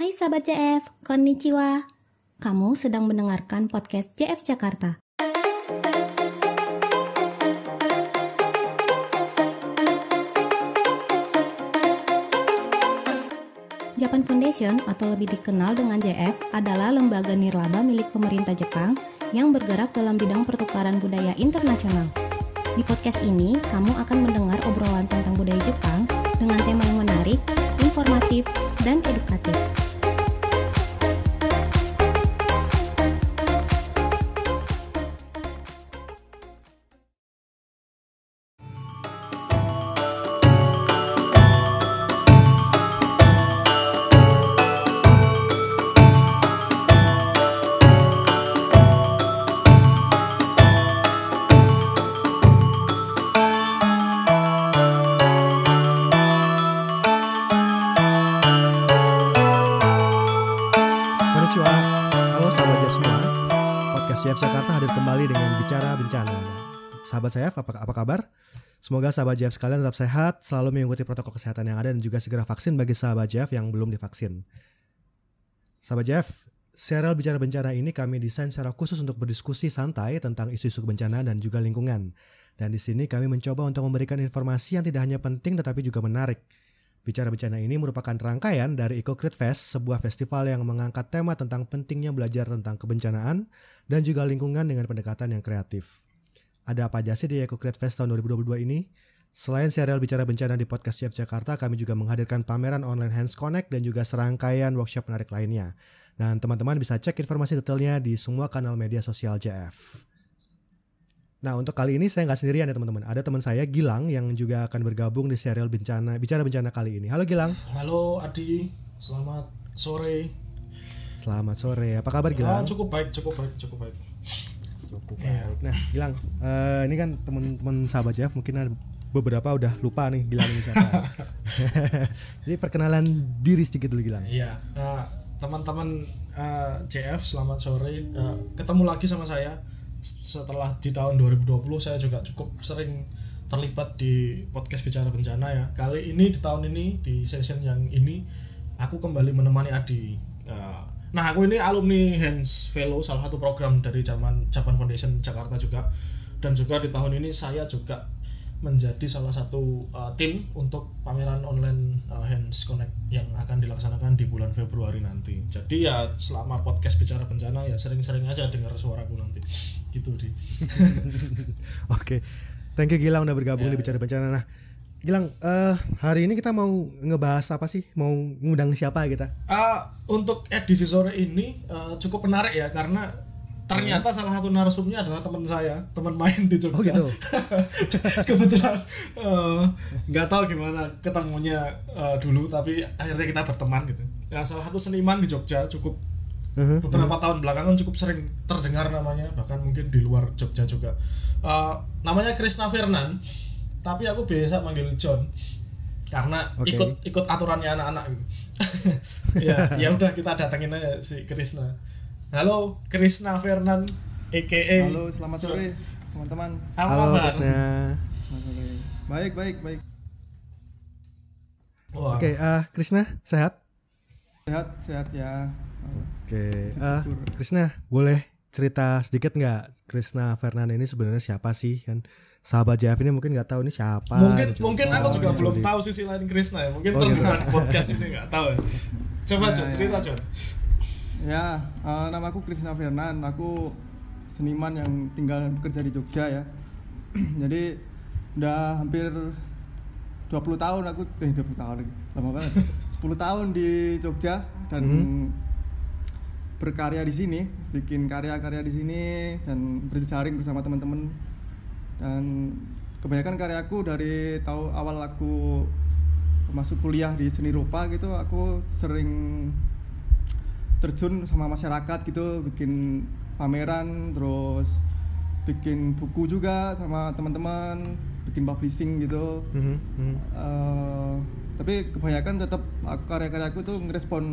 Hai sahabat JF, konnichiwa. Kamu sedang mendengarkan podcast JF Jakarta. Japan Foundation atau lebih dikenal dengan JF adalah lembaga nirlaba milik pemerintah Jepang yang bergerak dalam bidang pertukaran budaya internasional. Di podcast ini, kamu akan mendengar obrolan tentang budaya Jepang dengan tema yang menarik, informatif, dan edukatif. Sahabat Jeff semua. Podcast Jeff Jakarta hadir kembali dengan bicara bencana. Sahabat saya, apa, apa kabar? Semoga sahabat Jeff sekalian tetap sehat, selalu mengikuti protokol kesehatan yang ada dan juga segera vaksin bagi sahabat Jeff yang belum divaksin. Sahabat Jeff, serial bicara bencana ini kami desain secara khusus untuk berdiskusi santai tentang isu-isu bencana dan juga lingkungan. Dan di sini kami mencoba untuk memberikan informasi yang tidak hanya penting tetapi juga menarik. Bicara Bencana ini merupakan rangkaian dari Eco Crit Fest, sebuah festival yang mengangkat tema tentang pentingnya belajar tentang kebencanaan dan juga lingkungan dengan pendekatan yang kreatif. Ada apa aja sih di Eco Crit Fest tahun 2022 ini? Selain serial Bicara Bencana di Podcast Chef Jakarta, kami juga menghadirkan pameran online Hands Connect dan juga serangkaian workshop menarik lainnya. Dan teman-teman bisa cek informasi detailnya di semua kanal media sosial JF. Nah untuk kali ini saya nggak sendirian ya teman-teman. Ada teman saya Gilang yang juga akan bergabung di serial bencana bicara bencana kali ini. Halo Gilang. Halo Adi, selamat sore. Selamat sore. Apa kabar Ah, Gilang? cukup baik, cukup baik, cukup baik. Cukup Iya. baik. Nah Gilang, eh, ini kan teman-teman sahabat Jeff mungkin ada beberapa udah lupa nih Gilang ini siapa. Jadi perkenalan diri sedikit dulu Gilang. Iya, nah, teman-teman eh, JF, selamat sore. Eh, ketemu lagi sama saya setelah di tahun 2020 saya juga cukup sering terlibat di podcast bicara bencana ya. Kali ini di tahun ini di session yang ini aku kembali menemani Adi. Eh, nah aku ini alumni Hands Fellow salah satu program dari zaman Japan Foundation Jakarta juga dan juga di tahun ini saya juga menjadi salah satu uh, tim untuk pameran online uh, Hands Connect yang akan dilaksanakan di bulan Februari nanti. Jadi ya selama podcast bicara bencana ya sering-sering aja dengar suaraku nanti. Gitu di. Oke, thank you Gilang udah bergabung Ya, di bicara bencana. Nah Gilang, eh, hari ini kita mau ngebahas apa sih? Mau ngundang siapa kita? Ah, untuk edisi sore ini uh, cukup menarik ya karena ternyata salah satu narsumnya adalah teman saya, teman main di Jogja. Oh gitu. Kebetulan eh, nggak tahu gimana ketemunya eh, dulu, tapi akhirnya kita berteman gitu. Ya salah satu seniman di Jogja cukup Mhm. beberapa tahun belakangan cukup sering terdengar namanya bahkan mungkin di luar Jogja juga Eh, namanya Krishna Fernan tapi aku biasa manggil John karena Oke. ikut ikut aturannya anak-anak gitu ya ya udah kita datengin aja si Krishna halo Krishna Fernan EKE Halo, selamat sore teman-teman. apa Halo kabar? Krisna. Selamat sore. Baik, baik, baik. Wah, Oke, eh, Krisna sehat? Sehat, sehat ya. Oke, eh, Syukur. Krisna boleh cerita sedikit nggak Krisna Fernan ini sebenarnya siapa sih kan? Sahabat JF ini mungkin nggak tahu ini siapa. mungkin gitu. mungkin aku Oh, juga gitu belum deh. tahu sisi lain Krishna ya mungkin Oh, gitu. podcast ini nggak tahu ya coba Ya, John ya. cerita John Ya, eh, namaku Krisna Fernan. Aku seniman yang tinggal dan bekerja di Jogja ya. Jadi udah hampir 20 tahun aku eh 20 tahun lagi. Lama banget. 10 tahun di Jogja dan berkarya di sini, bikin karya-karya di sini dan berjaring bersama teman-teman. Dan kebanyakan karyaku dari tahu awal aku masuk kuliah di seni rupa gitu, aku sering terjun sama masyarakat gitu bikin pameran terus bikin buku juga sama teman-teman bikin publishing gitu Mhm, mhm. Eh, tapi kebanyakan tetap aku- karya-karyaku tuh ngerespon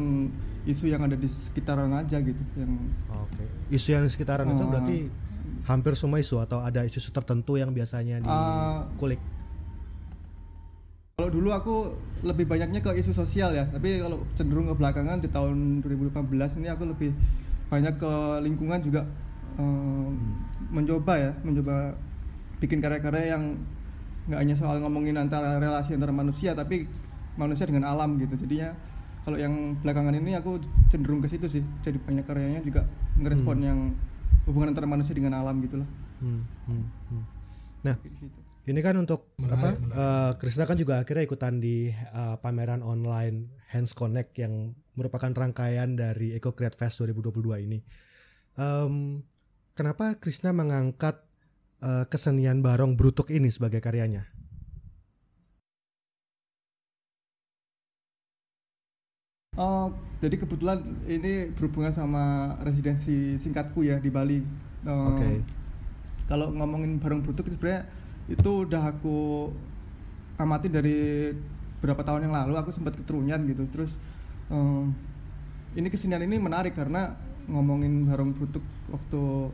isu yang ada di sekitaran aja gitu yang Oke. Isu yang di sekitaran itu Oh. berarti hampir semua isu atau ada isu-isu tertentu yang biasanya Ah. dikulik. Kalau dulu aku lebih banyaknya ke isu sosial ya, tapi kalau cenderung ke belakangan di tahun 2018 ini aku lebih banyak ke lingkungan juga um, mencoba ya, mencoba bikin karya-karya yang nggak hanya soal ngomongin antara relasi antara manusia, tapi manusia dengan alam gitu. Jadinya kalau yang belakangan ini aku cenderung ke situ sih, jadi banyak karyanya juga ngerespon yang hubungan antara manusia dengan alam gitulah. Hmm, hmm, hmm. Nah, Gitu. Ini kan untuk Menarik, apa? menarik. Krisna kan juga akhirnya ikutan di eh, pameran online Hands Connect yang merupakan rangkaian dari Eco Create Fest 2022 ini. Em, kenapa Krisna mengangkat eh, kesenian barong brutuk ini sebagai karyanya? Oh, jadi kebetulan ini berhubungan sama residensi singkatku ya di Bali. Oke. Kalau ngomongin barang brutuk itu sebenarnya itu udah aku amati dari beberapa tahun yang lalu aku sempat keterunyan gitu. Terus eh, ini kesenian ini menarik karena ngomongin barang brutuk waktu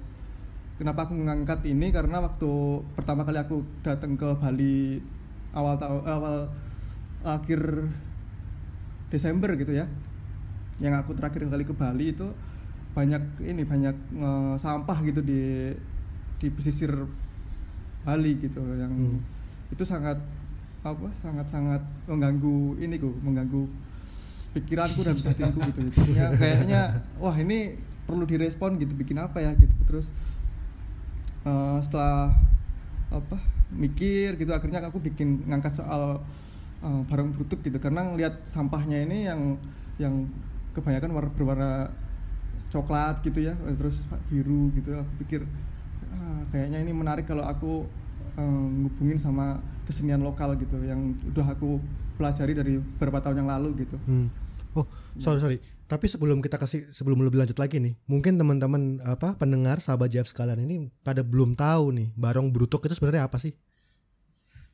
kenapa aku mengangkat ini karena waktu pertama kali aku datang ke Bali awal tahun awal akhir Desember gitu ya yang aku terakhir kali ke Bali itu banyak ini banyak eh, sampah gitu di di pesisir Bali gitu yang Hmm. itu sangat apa sangat sangat mengganggu ini ku mengganggu pikiranku dan batinku gitu. Jadinya kayaknya wah ini perlu direspon gitu bikin apa ya gitu. Terus eh, setelah apa mikir gitu akhirnya aku bikin ngangkat soal eh, barang brutuk gitu. Karena ngelihat sampahnya ini yang yang kebanyakan warna berwarna coklat gitu ya terus biru gitu. Aku pikir "Ah, kayaknya ini menarik kalau aku eh, ngubungin sama kesenian lokal gitu yang udah aku pelajari dari beberapa tahun yang lalu gitu Hmm. Oh, sorry sorry. Tapi sebelum kita kasih sebelum lebih lanjut lagi nih, mungkin teman-teman apa pendengar sahabat JF sekalian ini pada belum tahu nih barong brutuk itu sebenarnya apa sih?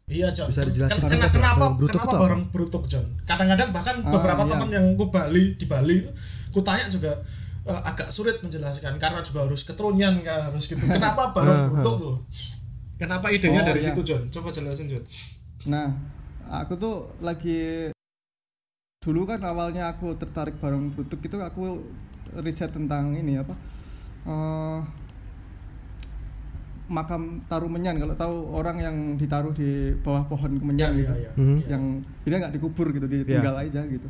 Iya John. Bisa dijelasin Ken- singkat ken- ya, kenapa barang brutuk kenapa itu apa? barang brutuk John? Kadang-kadang bahkan Ah, beberapa iya. teman yang ke Bali di Bali itu kutanya juga eh, agak sulit menjelaskan karena juga harus ketrunyan kan harus gitu. Kenapa barang Ah, brutuk tuh? Kenapa idenya Oh, dari iya. situ John? Coba jelasin John. Nah, aku tuh lagi dulu kan awalnya aku tertarik barang brutuk itu aku riset tentang ini apa eh, makam Tarumenyan kalau tahu orang yang ditaruh di bawah pohon kemenyan gitu iya. Mhm. yang dia nggak dikubur gitu ditinggal aja gitu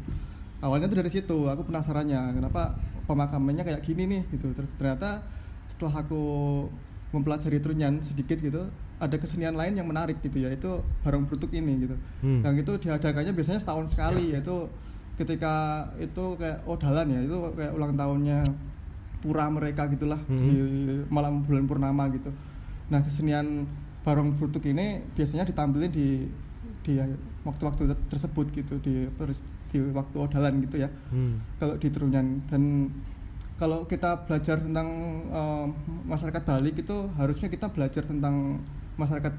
awalnya tuh dari situ aku penasarannya kenapa pemakamannya kayak gini nih gitu Ter- ternyata setelah aku mempelajari Trunyan sedikit gitu ada kesenian lain yang menarik gitu yaitu barong brutuk ini gitu Hmm. yang itu diadakannya biasanya setahun sekali yaitu ketika itu kayak odalan ya itu kayak ulang tahunnya pura mereka gitulah Mhm. di malam bulan purnama gitu nah kesenian barong brutuk ini biasanya ditampilin di di waktu-waktu tersebut gitu di di waktu odalan gitu ya Hmm. kalau di Trunyan dan kalau kita belajar tentang eh, masyarakat Bali itu harusnya kita belajar tentang masyarakat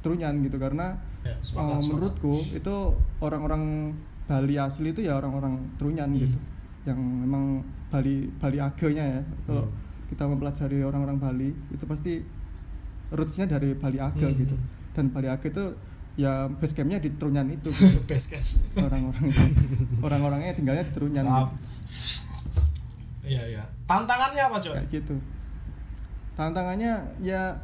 Trunyan gitu karena Ya, eh, sepakat, sepakat. menurutku itu orang-orang Bali asli itu ya orang-orang Trunyan Hmm. gitu yang memang Bali Bali agenya ya kalau Hmm. kita mempelajari orang-orang Bali itu pasti rootsnya dari Bali Age Hmm. gitu dan Bali Age itu ya base campnya di Trunyan itu. Gitu. Orang-orang orang-orangnya tinggalnya di Trunyan. Gitu. Iya iya. Tantangannya apa John? kayak gitu. Tantangannya ya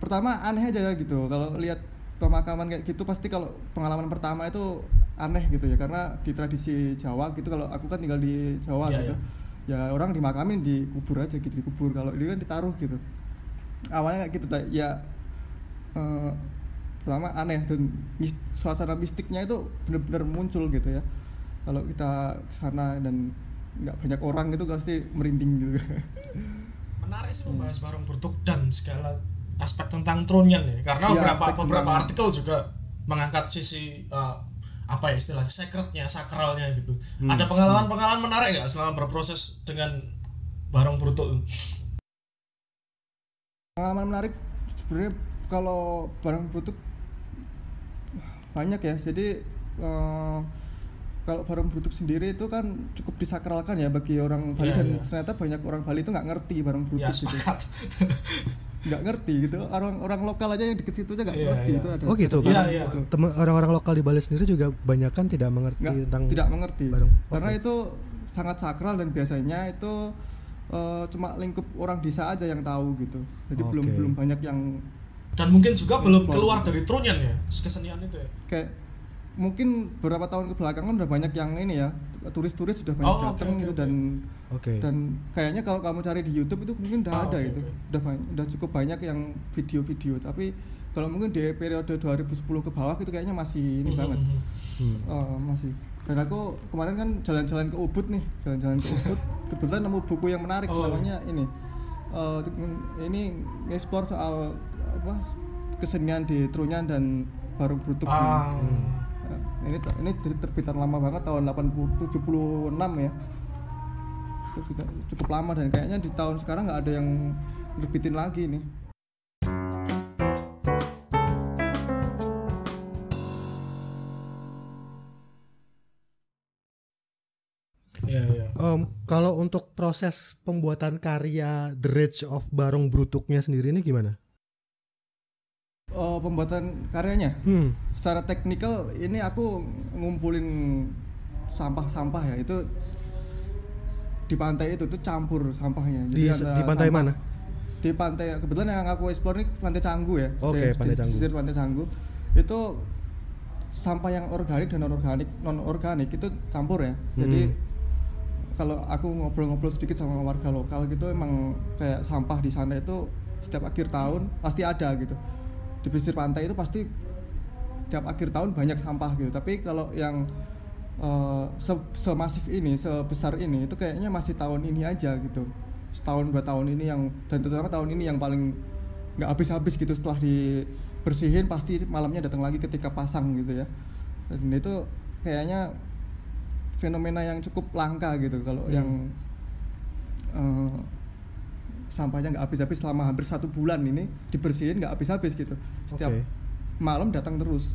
pertama aneh aja ya gitu. Kalau lihat pemakaman kayak gitu pasti kalau pengalaman pertama itu aneh gitu ya. Karena di tradisi Jawa gitu kalau aku kan tinggal di Jawa Iya, gitu. ya orang dimakamin dikubur aja gitu dikubur kalau ini kan ditaruh gitu. Awalnya kayak gitu ya eh, pertama aneh dan mis- suasana mistiknya itu benar-benar muncul gitu ya kalau kita ke sana dan nggak banyak orang itu pasti merinding gitu Menarik sih Hmm. membahas barang brutuk dan segala aspek tentang Trunyan ya. Karena Iya, beberapa beberapa tentang- artikel juga mengangkat sisi eh, apa ya istilahnya secretnya, sakralnya gitu. Hmm. Ada pengalaman-pengalaman menarik nggak selama berproses dengan barang brutuk? pengalaman menarik sebenarnya kalau barang brutuk banyak ya jadi eh, kalau barang brutuk sendiri itu kan cukup disakralkan ya bagi orang Bali Iya, dan iya. ternyata banyak orang Bali itu nggak ngerti barang brutuk gitu sepakat nggak ngerti gitu orang orang lokal aja yang deket situ aja nggak Iya, ngerti iya. itu ada Oh gitu. Iya, Pak. iya. Temen- orang-orang lokal di Bali sendiri juga kebanyakan tidak mengerti nggak tentang tidak mengerti barang. karena Oke. itu sangat sakral dan biasanya itu eh, cuma lingkup orang desa aja yang tahu gitu jadi belum Oke. belum banyak yang dan mungkin juga belum keluar dari trunyan ya kesenian itu ya kayak mungkin beberapa tahun kebelakangan udah banyak yang ini ya turis-turis sudah banyak Oh, datang oke, gitu oke. dan Oke. dan kayaknya kalau kamu cari di YouTube itu mungkin udah Ah, ada oke, itu oke. udah banyak, udah cukup banyak yang video-video tapi kalau mungkin di periode 2010 ke bawah itu kayaknya masih ini Mhm, banget mhm. Hmm. Oh, masih dan aku kemarin kan jalan-jalan ke Ubud nih jalan-jalan ke Ubud kebetulan nemu buku yang menarik Oh. namanya ini eh, ini ngeksplor soal apa kesenian di Trunyan dan Barung Brutuk ah. Nah, ini ini ter- terbitan lama banget tahun 80 76 ya. Terbitan cukup lama dan kayaknya di tahun sekarang nggak ada yang terbitin lagi nih. Em, kalau untuk proses pembuatan karya The Rage of Barong Brutuknya sendiri ini gimana? Oh, pembuatan karyanya Hmm. secara teknikal ini aku ngumpulin sampah-sampah ya itu di pantai itu tuh campur sampahnya Di, ada di pantai sampah- mana? di pantai kebetulan yang aku explore ini pantai Canggu ya Oke, Di- Pantai di Canggu. pesisir pantai Canggu itu sampah yang organik dan non organik non organik itu campur ya jadi Hmm. kalau aku ngobrol-ngobrol sedikit sama warga lokal gitu emang kayak sampah di sana itu setiap akhir tahun pasti ada gitu di pesisir pantai itu pasti tiap akhir tahun banyak sampah gitu. Tapi kalau yang eh, se- semasif ini sebesar ini itu kayaknya masih tahun ini aja gitu. Setahun dua tahun ini yang dan terutama tahun ini yang paling nggak habis-habis gitu setelah dibersihin pasti malamnya datang lagi ketika pasang gitu ya. Dan itu kayaknya fenomena yang cukup langka gitu kalau Hmm. yang eh, sampahnya nggak habis-habis selama hampir satu bulan ini dibersihin nggak habis-habis gitu setiap Oke. malam datang terus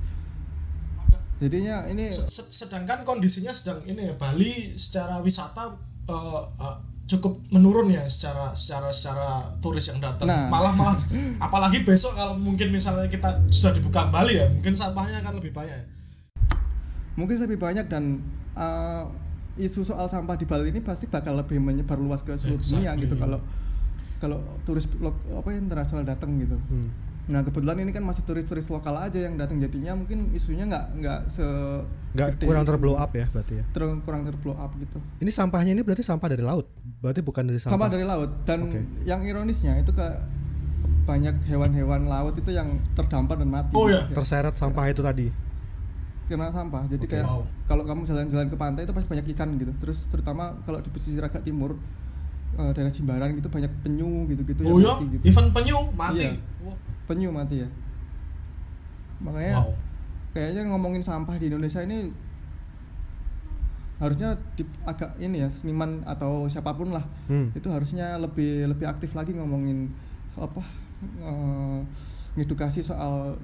jadinya ini Se- se- sedangkan kondisinya sedang ini ya Bali secara wisata eh, eh, cukup menurun ya secara secara secara turis yang datang Nah. malah malah apalagi besok kalau mungkin misalnya kita sudah dibuka kembali ya mungkin sampahnya akan lebih banyak ya. mungkin lebih banyak dan uh, isu soal sampah di Bali ini pasti bakal lebih menyebar luas ke seluruh dunia Exactly. gitu kalau kalau turis lo- apa internasional datang gitu. Hmm. Nah kebetulan ini kan masih turis-turis lokal aja yang datang jadinya mungkin isunya nggak nggak se Nggak kurang gitu. terblow up ya berarti ya. Ter- kurang terblow up gitu. Ini sampahnya ini berarti sampah dari laut. Berarti bukan dari sampah. Sama dari laut dan Oke. yang ironisnya itu ke banyak hewan-hewan laut itu yang terdampar dan mati. Oh, gitu. ya? Terseret sampah itu tadi. kena sampah jadi Oke. kayak Wow. kalau kamu jalan-jalan ke pantai itu pasti banyak ikan gitu terus terutama kalau di pesisir agak timur eh, daerah Jimbaran gitu banyak penyu gitu-gitu oh yang ya mati gitu. Event penyu mati? Iya. Penyu mati ya. Makanya wow. kayaknya ngomongin sampah di Indonesia ini harusnya di, agak ini ya seniman atau siapa pun lah Hmm. itu harusnya lebih lebih aktif lagi ngomongin apa eh, ngedukasi soal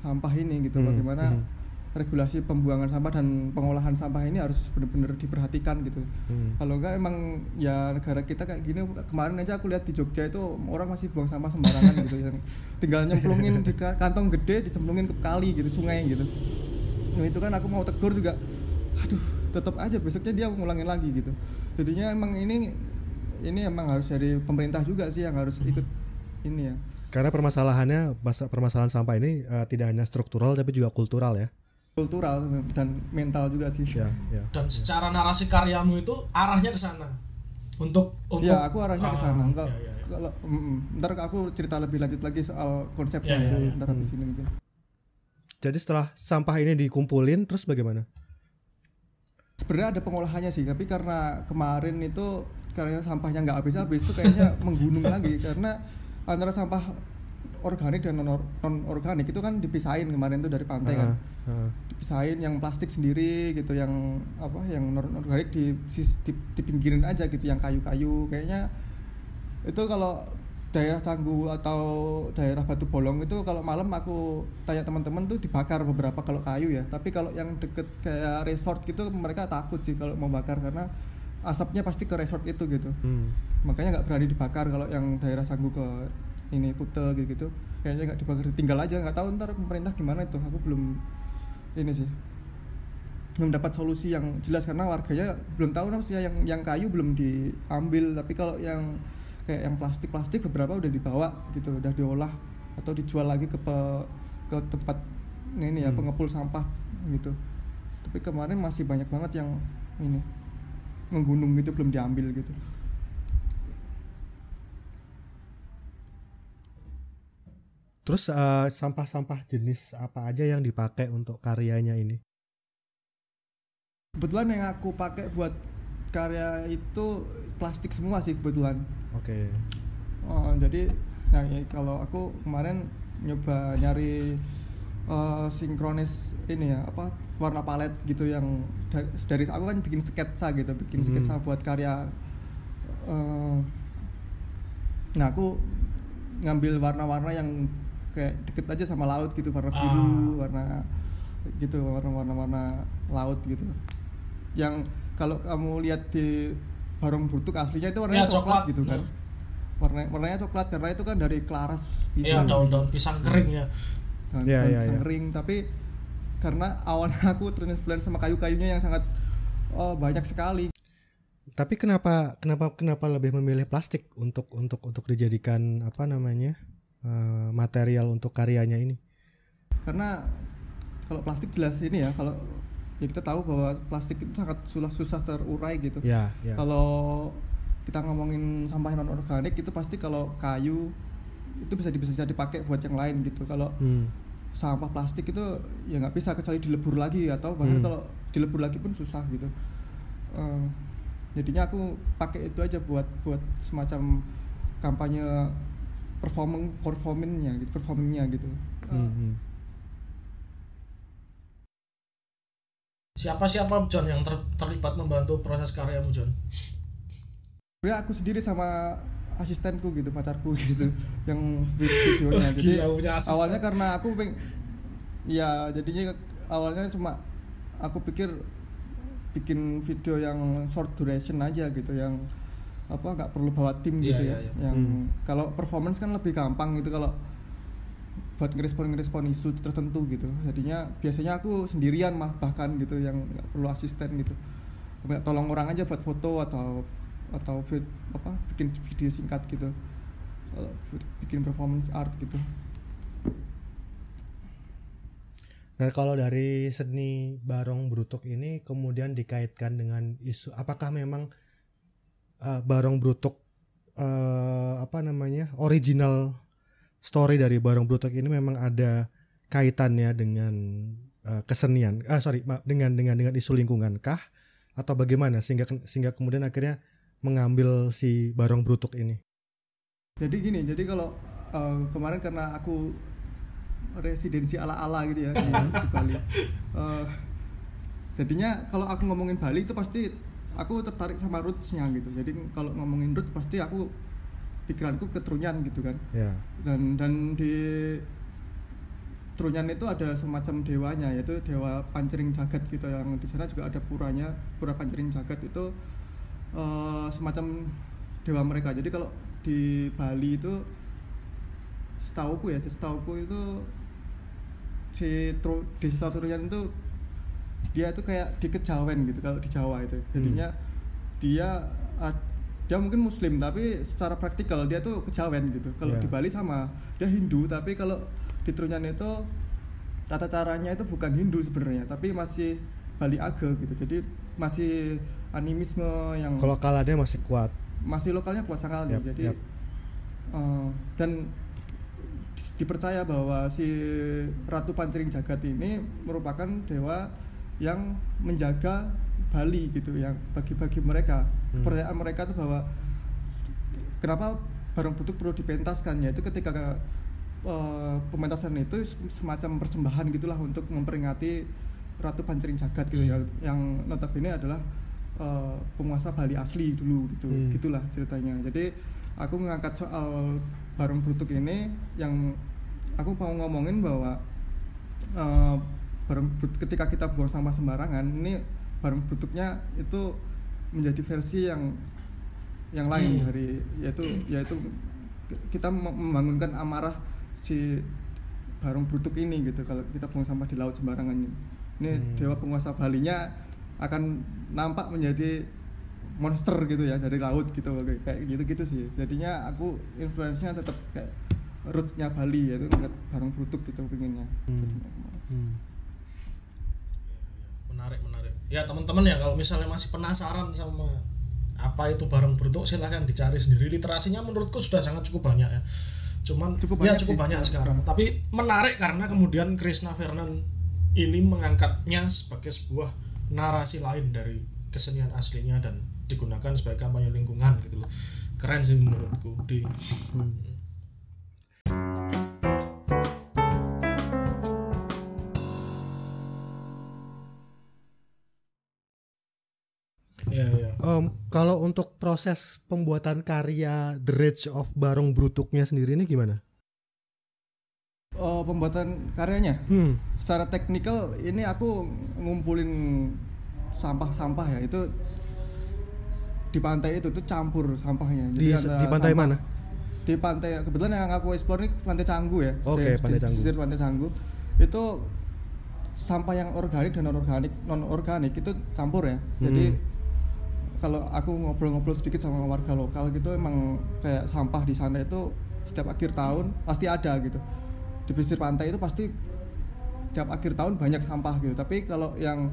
sampah ini gitu. Hmm, bagaimana hmm. Regulasi pembuangan sampah dan pengolahan sampah ini harus benar-benar diperhatikan gitu Hmm. kalau enggak emang ya negara kita kayak gini kemarin aja aku lihat di Jogja itu orang masih buang sampah sembarangan gitu yang tinggal nyemplungin di ka- kantong gede dicemplungin ke kali gitu sungai gitu nah, itu kan aku mau tegur juga aduh tetap aja besoknya dia ngulangin lagi gitu jadinya emang ini ini emang harus dari pemerintah juga sih yang harus ikut ini ya Karena permasalahannya masa- permasalahan sampah ini eh, tidak hanya struktural tapi juga kultural ya. Kultural dan mental juga sih. Ya, ya. dan secara narasi karyamu itu arahnya ke sana? Untuk untuk ya aku arahnya ke sana Ah, Enggak, iya, iya, iya. kalau mm, mm. ntar aku cerita lebih lanjut lagi soal konsepnya Iya, ya, iya, ntar habis ini mungkin. Jadi setelah sampah ini dikumpulin terus bagaimana? sebenarnya ada pengolahannya sih tapi karena kemarin itu karena sampahnya nggak habis-habis itu kayaknya menggunung lagi. Karena antara sampah organik dan non organik itu kan dipisahin kemarin tuh dari pantai kan Ah. dipisahin yang plastik sendiri gitu yang apa yang non organik di, sis- di, dipinggirin aja gitu yang kayu-kayu. Kayaknya itu kalau daerah Canggu atau daerah Batu Bolong itu kalau malam aku tanya teman-teman tuh dibakar beberapa kalau kayu ya. Tapi kalau yang deket kayak resort gitu mereka takut sih kalau mau bakar karena asapnya pasti ke resort itu gitu. Hmm. makanya nggak berani dibakar kalau yang daerah Canggu ke ini Kute gitu gitu. Kayaknya nggak dibakar. Tinggal aja nggak tahu ntar pemerintah gimana itu. Aku belum ini sih. Belum dapat solusi yang jelas karena warganya belum tahu maksudnya yang yang kayu belum diambil. Tapi kalau yang kayak yang plastik plastik beberapa udah dibawa gitu udah diolah atau dijual lagi ke pe- ke tempat ini ya Hmm. pengepul sampah gitu. Tapi kemarin masih banyak banget yang ini menggunung gitu belum diambil gitu Terus eh, sampah-sampah jenis apa aja yang dipakai untuk karyanya ini? kebetulan yang aku pakai buat karya itu plastik semua sih kebetulan Oke. Oh, jadi nah ya, kalau aku kemarin nyoba nyari eh, sinkronis ini ya apa warna palet gitu yang dari, dari aku kan bikin sketsa gitu bikin Mhm. sketsa buat karya eh, nah aku ngambil warna-warna yang kayak deket aja sama laut gitu warna biru Ah. warna gitu warna-warna warna laut gitu yang kalau kamu lihat di barong brutuk aslinya itu warnanya Ya, coklat, coklat. gitu kan Hmm. warna warnanya coklat karena itu kan dari klaras Iya, daun-daun pisang kering ya. Nah, Iya, daun iya, pisang iya. kering tapi karena awalnya aku terinfluence sama kayu-kayunya yang sangat oh, banyak sekali Tapi kenapa kenapa kenapa lebih memilih plastik untuk untuk untuk dijadikan apa namanya eh, material untuk karyanya ini? karena kalau plastik jelas ini ya kalau ya kita tahu bahwa plastik itu sangat susah susah terurai gitu Ya, ya. kalau kita ngomongin sampah non organik itu pasti kalau kayu itu bisa bisa dipakai buat yang lain gitu kalau Hmm. sampah plastik itu ya nggak bisa kecuali dilebur lagi atau bahkan Hmm. kalau dilebur lagi pun susah gitu Eh, jadinya aku pakai itu aja buat buat semacam kampanye performing performingnya gitu performingnya gitu Hmm, hmm. Siapa-siapa John yang ter- terlibat membantu proses karyamu John? sebenarnya aku sendiri sama asistenku gitu pacarku gitu yang vid- videonya jadi Gila, punya asisten. awalnya karena aku peng ya jadinya awalnya cuma aku pikir bikin video yang short duration aja gitu yang apa nggak perlu bawa tim Iya, gitu iya, ya. iya. yang Hmm. kalau performance kan lebih gampang gitu kalau buat ngerespon ngerespon isu tertentu gitu. Jadinya biasanya aku sendirian mah bahkan gitu yang nggak perlu asisten gitu. Tolong orang aja buat foto atau atau vid- apa bikin video singkat gitu. Bikin performance art gitu. Nah, kalau dari seni Barong Brutuk ini kemudian dikaitkan dengan isu apakah memang eh, Barong Brutuk eh, apa namanya? original story dari Barong Brutuk ini memang ada kaitannya dengan eh, kesenian. Ah sorry, dengan dengan dengan isu lingkungan kah atau bagaimana sehingga sehingga kemudian akhirnya mengambil si Barong Brutuk ini. jadi gini jadi kalau eh, kemarin karena aku residensi ala ala gitu ya di, di Bali Eh, jadinya kalau aku ngomongin Bali itu pasti aku tertarik sama rootsnya gitu. Jadi kalau ngomongin roots pasti aku pikiranku ke Trunyan gitu kan. Ya. dan dan di Trunyan itu ada semacam dewanya yaitu dewa pancering jagat gitu. Yang di sana juga ada puranya pura pancering jagat itu eh, semacam dewa mereka. Jadi kalau di Bali itu setauku ya setauku itu si Tru, desa Trunyan itu dia itu kayak di kejawen gitu kalau di Jawa itu jadinya dia ad- dia mungkin muslim tapi secara praktikal dia tuh kejawen gitu kalau Ya. di Bali sama dia Hindu tapi kalau di Trunyan itu tata caranya itu bukan Hindu sebenarnya tapi masih Bali Age gitu jadi masih animisme yang Kelokalannya masih kuat. masih lokalnya kuat sekali Yap, jadi yap. eh, dan di- dipercaya bahwa si Ratu Pancering Jagat ini merupakan dewa yang menjaga Bali gitu yang bagi-bagi mereka. Hmm. kepercayaan mereka tuh bahwa kenapa barang butuh perlu dipentaskan? Yaitu ketika eh, pementasan itu semacam persembahan gitulah untuk memperingati Ratu Pancering Jagat gitu ya. Yang notabene adalah eh, penguasa Bali asli dulu gitu Hmm. gitulah ceritanya. Jadi aku ngangkat soal barang brutuk ini yang aku mau ngomongin bahwa eh, barang ketika kita buang sampah sembarangan ini barang brutuknya itu menjadi versi yang yang lain Hmm. dari yaitu yaitu kita mem- membangunkan amarah si barang brutuk ini gitu kalau kita buang sampah di laut sembarangan ini. Hmm. dewa penguasa Balinya akan nampak menjadi monster gitu ya dari laut gitu kayak kayak gitu-gitu sih. Jadinya aku influence-nya tetap kayak roots-nya Bali yaitu barang brutuk gitu pinginnya. Hmm. Hmm. Menarik menarik. Ya teman-teman ya kalau misalnya masih penasaran sama apa itu barang brutuk silahkan dicari sendiri. Literasinya menurutku sudah sangat cukup banyak ya. Cuman Cukup ya banyak cukup sih, banyak sekarang. tapi menarik karena kemudian Krishna Fernan ini mengangkatnya sebagai sebuah narasi lain dari kesenian aslinya dan digunakan sebagai kampanye lingkungan gitu loh. Keren sih menurutku. Di Hmm. Kalau untuk proses pembuatan karya The Rage of Barong Brutuknya sendiri ini gimana? Oh, pembuatan karyanya Hmm. secara teknikal ini aku ngumpulin sampah-sampah ya itu di pantai itu tuh campur sampahnya Di, ada di pantai sampah- mana? di pantai kebetulan yang aku explore ini pantai Canggu ya Oke, Di- Pantai di Canggu. pesisir pantai Canggu itu sampah yang organik dan non organik non organik itu campur ya jadi Hmm. Kalau aku ngobrol-ngobrol sedikit sama warga lokal gitu emang kayak sampah di sana itu setiap akhir tahun pasti ada gitu. Di pesisir pantai itu pasti setiap akhir tahun banyak sampah gitu. Tapi kalau yang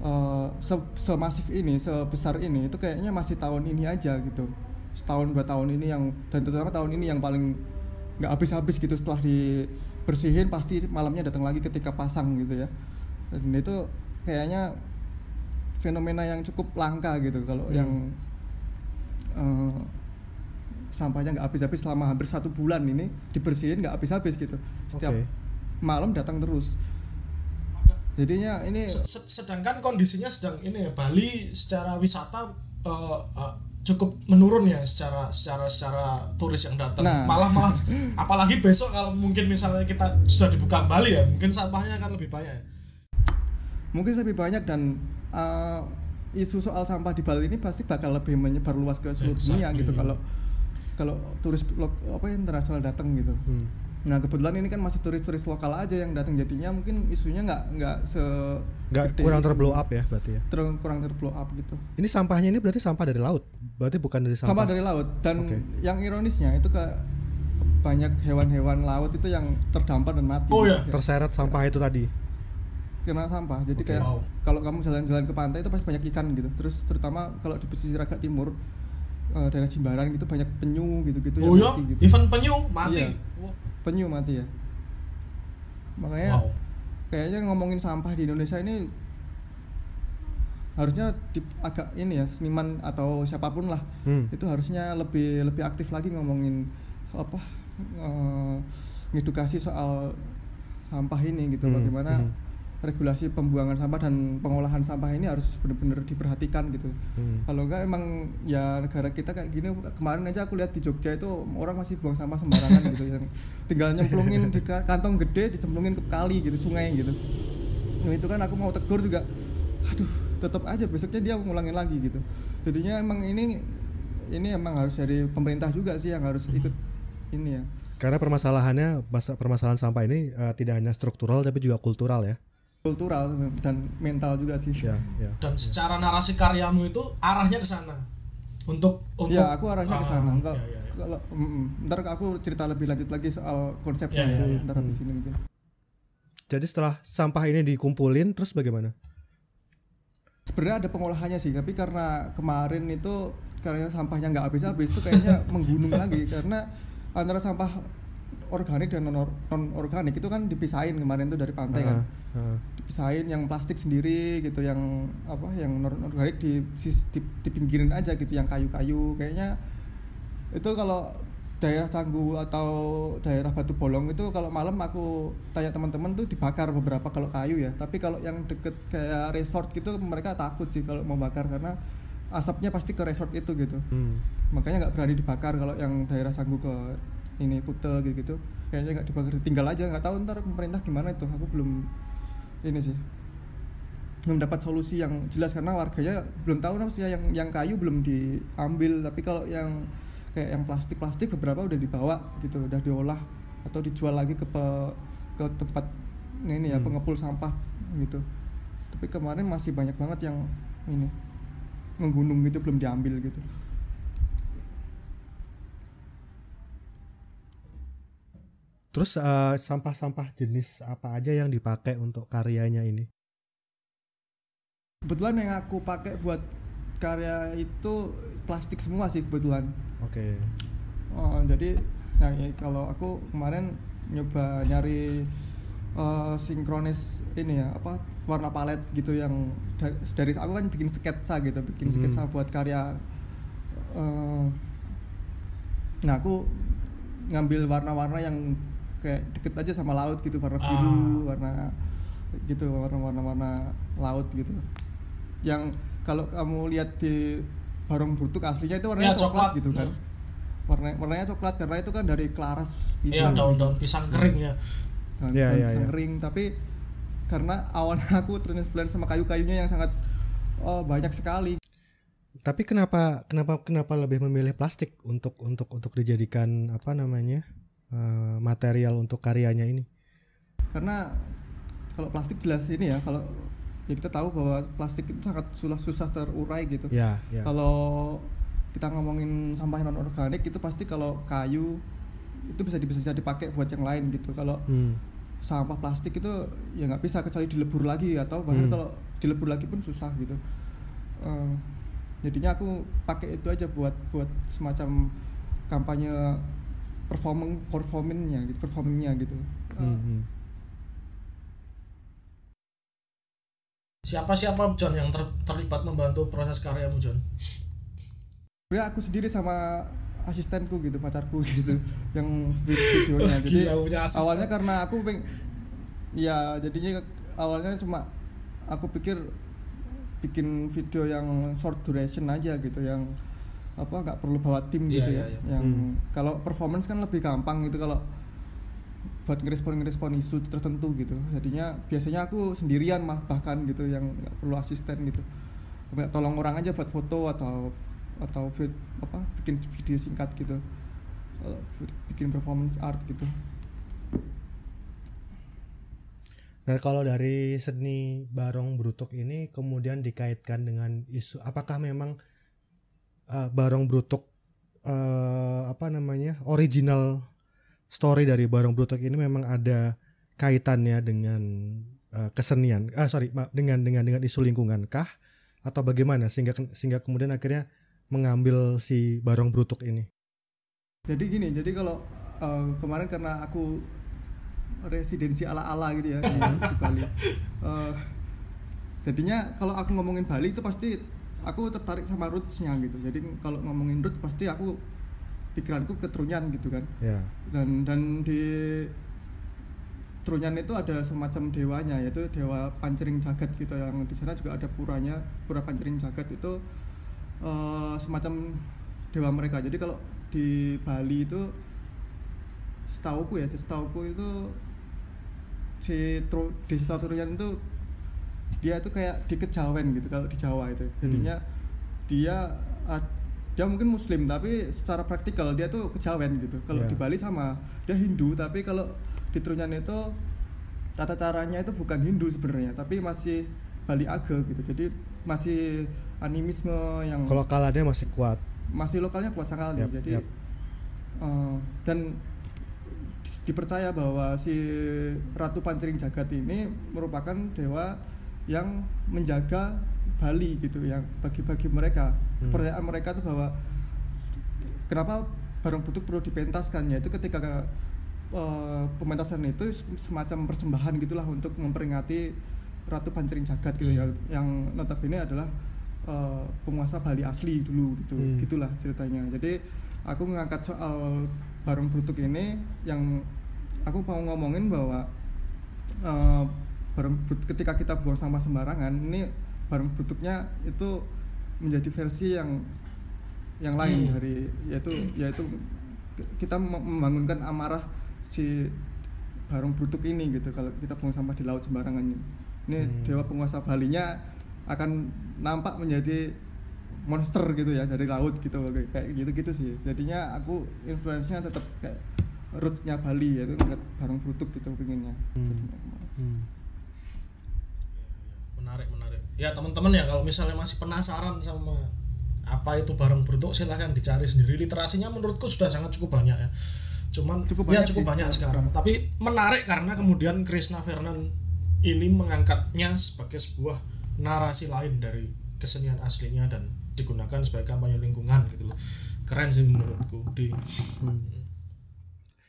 eh, se- semasif ini sebesar ini itu kayaknya masih tahun ini aja gitu. Setahun dua tahun ini yang dan terutama tahun ini yang paling nggak habis-habis gitu setelah dibersihin pasti malamnya datang lagi ketika pasang gitu ya. Dan itu kayaknya fenomena yang cukup langka gitu kalau Hmm. yang eh, sampahnya nggak habis-habis selama hampir satu bulan ini dibersihin nggak habis-habis gitu setiap Oke. malam datang terus jadinya ini Se- se- sedangkan kondisinya sedang ini ya Bali secara wisata eh, eh, cukup menurun ya secara secara secara turis yang datang Nah. malah malah apalagi besok kalau mungkin misalnya kita sudah dibuka Bali ya mungkin sampahnya akan lebih banyak ya. Mungkin lebih banyak dan uh, isu soal sampah di Bali ini pasti bakal lebih menyebar luas ke seluruh dunia Exactly. gitu kalau kalau turis lo- apa internasional datang gitu. Hmm. Nah kebetulan ini kan masih turis-turis lokal aja yang datang jadinya mungkin isunya nggak nggak se Nggak kurang gitu. terblow up ya berarti ya. Ter- kurang terblow up gitu. Ini sampahnya ini berarti sampah dari laut. Berarti bukan dari sampah. Sampah dari laut dan Oke. yang ironisnya itu ke banyak hewan-hewan laut itu yang terdampar dan mati. Oh, gitu. ya? Terseret sampah itu tadi. Kena sampah jadi Oke. kayak Wow. kalau kamu jalan-jalan ke pantai itu pasti banyak ikan gitu terus terutama kalau di pesisir agak timur eh, daerah Jimbaran gitu banyak penyu gitu-gitu oh yang ya mati gitu event penyu mati Iya. Penyu mati ya makanya wow kayaknya ngomongin sampah di Indonesia ini harusnya di, agak ini ya seniman atau siapa pun lah Hmm. itu harusnya lebih lebih aktif lagi ngomongin apa eh, ngedukasi soal sampah ini gitu Hmm, bagaimana hmm. Regulasi pembuangan sampah dan pengolahan sampah ini harus benar-benar diperhatikan gitu Hmm. kalau enggak emang ya negara kita kayak gini kemarin aja aku lihat di Jogja itu orang masih buang sampah sembarangan gitu yang tinggal nyemplungin di ka- kantong gede dicemplungin ke kali gitu sungai gitu nah, itu kan aku mau tegur juga aduh tetap aja besoknya dia ngulangin lagi gitu jadinya emang ini ini emang harus dari pemerintah juga sih yang harus ikut ini ya Karena permasalahannya masa- permasalahan sampah ini eh, tidak hanya struktural tapi juga kultural ya. Kultural dan mental juga sih Ya, ya. dan secara narasi karyamu itu arahnya ke sana untuk untuk ya aku arahnya ke sana Ah, Enggak, ya, ya, ya. kalau mm, mm. ntar aku cerita lebih lanjut lagi soal konsepnya Ya, ya, ya, ya. ntar habis ini mungkin Jadi setelah sampah ini dikumpulin terus bagaimana? sebenarnya ada pengolahannya sih tapi karena kemarin itu karena sampahnya nggak habis-habis itu kayaknya menggunung lagi karena antara sampah organik dan non organik itu kan dipisahin kemarin tuh dari pantai kan Ah, ah. dipisahin yang plastik sendiri gitu yang apa yang non organik di, di, dipinggirin aja gitu yang kayu-kayu kayaknya itu kalau daerah Canggu atau daerah Batu Bolong itu kalau malam aku tanya teman-teman tuh dibakar beberapa kalau kayu ya tapi kalau yang deket kayak resort gitu mereka takut sih kalau mau bakar karena asapnya pasti ke resort itu gitu Hmm. makanya nggak berani dibakar kalau yang daerah Sanggu ke ini Kute gitu gitu kayaknya nggak dibakar tinggal aja nggak tahu ntar pemerintah gimana itu. Aku belum ini sih belum dapat solusi yang jelas karena warganya belum tahu maksudnya yang yang kayu belum diambil tapi kalau yang kayak yang plastik plastik beberapa udah dibawa gitu udah diolah atau dijual lagi ke pe- ke tempat ini ya Hmm. pengepul sampah gitu. Tapi kemarin masih banyak banget yang ini menggunung gitu belum diambil gitu Terus eh, sampah-sampah jenis apa aja yang dipakai untuk karyanya ini? kebetulan yang aku pakai buat karya itu plastik semua sih kebetulan Oke. Oh, jadi nah ya, kalau aku kemarin nyoba nyari eh, sinkronis ini ya apa warna palet gitu yang dari, dari aku kan bikin sketsa gitu bikin Mhm. sketsa buat karya eh, nah aku ngambil warna-warna yang kayak deket aja sama laut gitu warna biru Ah. warna gitu warna-warna warna laut gitu yang kalau kamu lihat di barong brutuk aslinya itu warnanya Ya, coklat, coklat. gitu kan Hmm. warna warnanya coklat karena itu kan dari kelaras Iya, pisang daun-daun pisang kering ya. Nah, Iya, daun iya, pisang iya. kering tapi karena awalnya aku terinfluence sama kayu-kayunya yang sangat oh, banyak sekali Tapi kenapa kenapa kenapa lebih memilih plastik untuk untuk untuk dijadikan apa namanya eh, material untuk karyanya ini? karena kalau plastik jelas ini ya kalau ya kita tahu bahwa plastik itu sangat susah susah terurai gitu Ya, ya. kalau kita ngomongin sampah non organik itu pasti kalau kayu itu bisa bisa dipakai buat yang lain gitu kalau Hmm. sampah plastik itu ya nggak bisa kecuali dilebur lagi atau bahkan Hmm. kalau dilebur lagi pun susah gitu Eh, jadinya aku pakai itu aja buat buat semacam kampanye performing performingnya gitu performingnya gitu Hmm, hmm. Siapa-siapa John yang ter- terlibat membantu proses karyamu John? sebenarnya aku sendiri sama asistenku gitu pacarku gitu yang vid- videonya jadi Gila, awalnya karena aku peng ya jadinya awalnya cuma aku pikir bikin video yang short duration aja gitu yang apa nggak perlu bawa tim Iya, gitu iya, ya. iya. yang Hmm. kalau performance kan lebih gampang gitu kalau buat ngerespon ngerespon isu tertentu gitu. Jadinya biasanya aku sendirian mah bahkan gitu yang nggak perlu asisten gitu. Tolong orang aja buat foto atau atau vid- apa bikin video singkat gitu. Bikin performance art gitu. Nah, kalau dari seni Barong Brutuk ini kemudian dikaitkan dengan isu apakah memang eh, Barong Brutuk eh, apa namanya? original story dari Barong Brutuk ini memang ada kaitannya dengan eh, kesenian. Ah sorry, dengan dengan dengan isu lingkungan kah atau bagaimana sehingga sehingga kemudian akhirnya mengambil si Barong Brutuk ini. jadi gini jadi kalau eh, kemarin karena aku residensi ala ala gitu ya di, di Bali Eh, jadinya kalau aku ngomongin Bali itu pasti aku tertarik sama rootsnya gitu. Jadi kalau ngomongin roots pasti aku pikiranku ke Trunyan gitu kan. Ya. dan dan di Trunyan itu ada semacam dewanya yaitu dewa pancering jagat gitu. Yang di sana juga ada puranya pura pancering jagat itu eh, semacam dewa mereka. Jadi kalau di Bali itu setauku ya setauku itu si Tru, desa Trunyan itu dia itu kayak di kejawen gitu kalau di Jawa itu jadinya dia ad- dia mungkin muslim tapi secara praktikal dia tuh kejawen gitu kalau Ya. di Bali sama dia Hindu tapi kalau di Trunyan itu tata caranya itu bukan Hindu sebenarnya tapi masih Bali Age gitu jadi masih animisme yang Kelokalannya masih kuat. masih lokalnya kuat sekali Yap, jadi yap. eh, dan di- dipercaya bahwa si Ratu Pancering Jagat ini merupakan dewa yang menjaga Bali gitu yang bagi-bagi mereka. Hmm. kepercayaan mereka tuh bahwa kenapa barang butuh perlu dipentaskan? Yaitu ketika eh, pementasan itu semacam persembahan gitulah untuk memperingati Ratu Pancering Jagat gitu ya. Yang notabene adalah eh, penguasa Bali asli dulu gitu Hmm. gitulah ceritanya. Jadi aku mengangkat soal barang brutuk ini yang aku mau ngomongin bahwa eh, barang ketika kita buang sampah sembarangan ini barang brutuknya itu menjadi versi yang yang lain Hmm. dari yaitu yaitu kita mem- membangunkan amarah si Barong Brutuk ini gitu kalau kita buang sampah di laut sembarangan ini. Hmm. dewa penguasa Balinya akan nampak menjadi monster gitu ya dari laut gitu kayak kayak gitu-gitu sih. Jadinya aku influence-nya tetap kayak roots-nya Bali yaitu Barong Brutuk gitu pinginnya. Hmm. Hmm. Menarik menarik. Ya teman-teman ya kalau misalnya masih penasaran sama apa itu barang bentuk silahkan dicari sendiri. Literasinya menurutku sudah sangat cukup banyak ya. Cuman Cukup ya banyak cukup sih. banyak sekarang. Tapi menarik karena kemudian Krishna Fernan ini mengangkatnya sebagai sebuah narasi lain dari kesenian aslinya dan digunakan sebagai kampanye lingkungan gitu loh. Keren sih menurutku. Di Hmm.